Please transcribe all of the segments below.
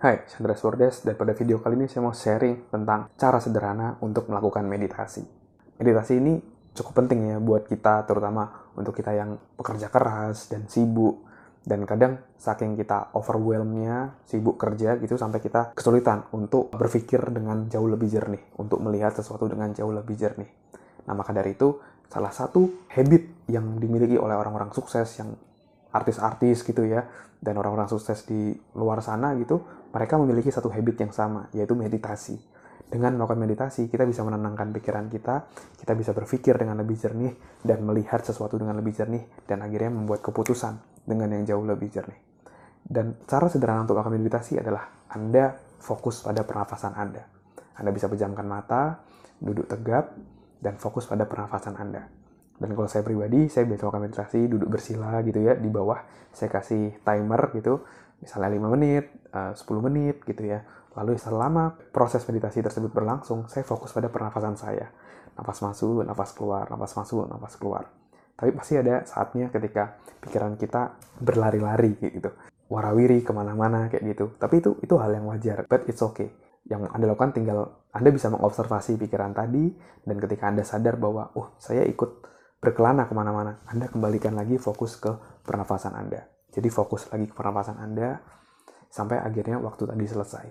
Hai, Chandra Swordes dan pada video kali ini saya mau sharing tentang cara sederhana untuk melakukan meditasi. Meditasi ini cukup penting ya buat kita, terutama untuk kita yang pekerja keras dan sibuk. Dan kadang saking kita overwhelmnya, sibuk kerja gitu, sampai kita kesulitan untuk berpikir dengan jauh lebih jernih, untuk melihat sesuatu dengan jauh lebih jernih. Nah, maka dari itu, salah satu habit yang dimiliki oleh orang-orang sukses yang artis-artis gitu ya dan orang-orang sukses di luar sana gitu mereka memiliki satu habit yang sama yaitu meditasi. Dengan melakukan meditasi kita bisa menenangkan pikiran kita kita bisa berpikir dengan lebih jernih dan melihat sesuatu dengan lebih jernih dan akhirnya membuat keputusan dengan yang jauh lebih jernih. Dan cara sederhana untuk melakukan meditasi adalah anda fokus pada pernafasan anda. Anda bisa pejamkan mata duduk tegap dan fokus pada pernafasan anda dan kalau saya pribadi, saya biasa melakukan meditasi duduk bersila gitu ya, di bawah saya kasih timer gitu, misalnya 5 menit, eh, uh, 10 menit gitu ya. Lalu selama proses meditasi tersebut berlangsung, saya fokus pada pernafasan saya. Nafas masuk, nafas keluar, nafas masuk, nafas keluar. Tapi pasti ada saatnya ketika pikiran kita berlari-lari gitu. Warawiri ke mana-mana kayak gitu. Tapi itu itu hal yang wajar, but it's okay. Yang Anda lakukan tinggal Anda bisa mengobservasi pikiran tadi, dan ketika Anda sadar bahwa, oh saya ikut berkelana ke mana-mana. Anda kembalikan lagi fokus ke pernafasan Anda. Jadi fokus lagi ke pernafasan Anda sampai akhirnya waktu tadi selesai.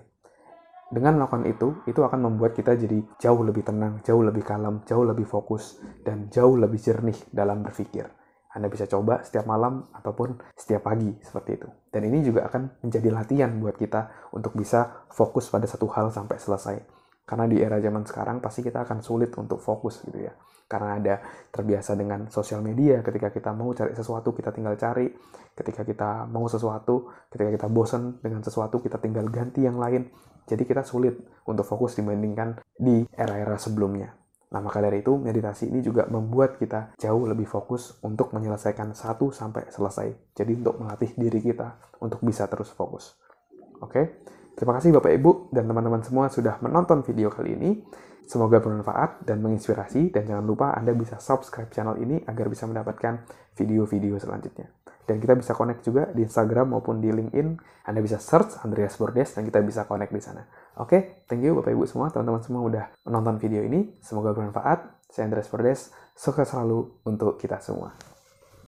Dengan melakukan itu, itu akan membuat kita jadi jauh lebih tenang, jauh lebih kalem, jauh lebih fokus, dan jauh lebih jernih dalam berpikir. Anda bisa coba setiap malam ataupun setiap pagi seperti itu. Dan ini juga akan menjadi latihan buat kita untuk bisa fokus pada satu hal sampai selesai. Karena di era zaman sekarang pasti kita akan sulit untuk fokus gitu ya. Karena ada terbiasa dengan sosial media ketika kita mau cari sesuatu kita tinggal cari ketika kita mau sesuatu ketika kita bosan dengan sesuatu kita tinggal ganti yang lain. Jadi kita sulit untuk fokus dibandingkan di era-era sebelumnya. Nah maka dari itu meditasi ini juga membuat kita jauh lebih fokus untuk menyelesaikan satu sampai selesai. Jadi untuk melatih diri kita untuk bisa terus fokus. Oke terima kasih Bapak Ibu dan teman-teman semua sudah menonton video kali ini Semoga bermanfaat dan menginspirasi dan jangan lupa Anda bisa subscribe channel ini agar bisa mendapatkan video-video selanjutnya. Dan kita bisa connect juga di Instagram maupun di LinkedIn. Anda bisa search Andreas Bordes dan kita bisa connect di sana. Oke, thank you Bapak Ibu semua, teman-teman semua udah menonton video ini. Semoga bermanfaat. Saya Andreas Bordes. Sukses selalu untuk kita semua.